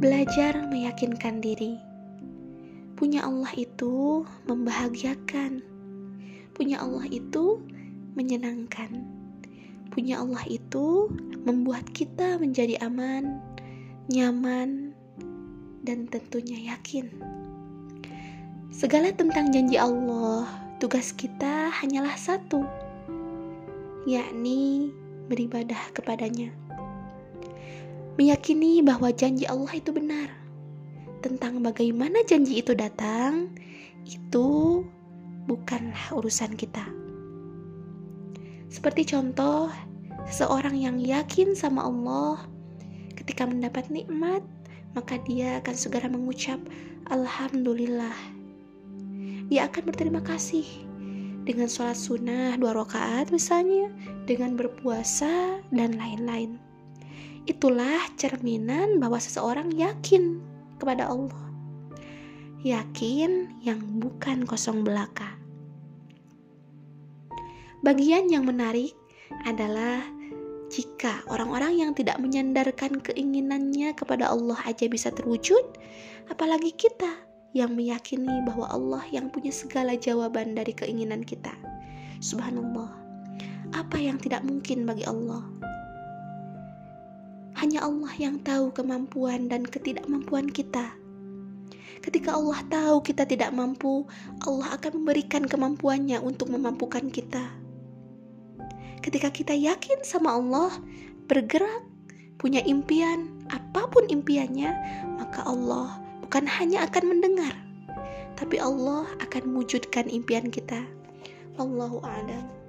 belajar meyakinkan diri. Punya Allah itu membahagiakan. Punya Allah itu menyenangkan. Punya Allah itu membuat kita menjadi aman, nyaman, dan tentunya yakin. Segala tentang janji Allah, tugas kita hanyalah satu, yakni beribadah kepadanya meyakini bahwa janji Allah itu benar. Tentang bagaimana janji itu datang, itu bukanlah urusan kita. Seperti contoh, seseorang yang yakin sama Allah, ketika mendapat nikmat, maka dia akan segera mengucap Alhamdulillah. Dia akan berterima kasih dengan sholat sunnah dua rakaat misalnya, dengan berpuasa dan lain-lain. Itulah cerminan bahwa seseorang yakin kepada Allah. Yakin yang bukan kosong belaka. Bagian yang menarik adalah jika orang-orang yang tidak menyandarkan keinginannya kepada Allah aja bisa terwujud, apalagi kita yang meyakini bahwa Allah yang punya segala jawaban dari keinginan kita. Subhanallah, apa yang tidak mungkin bagi Allah? Hanya Allah yang tahu kemampuan dan ketidakmampuan kita. Ketika Allah tahu kita tidak mampu, Allah akan memberikan kemampuannya untuk memampukan kita. Ketika kita yakin sama Allah, bergerak, punya impian, apa pun impiannya, maka Allah bukan hanya akan mendengar, tapi Allah akan mewujudkan impian kita. Allahu a'lam.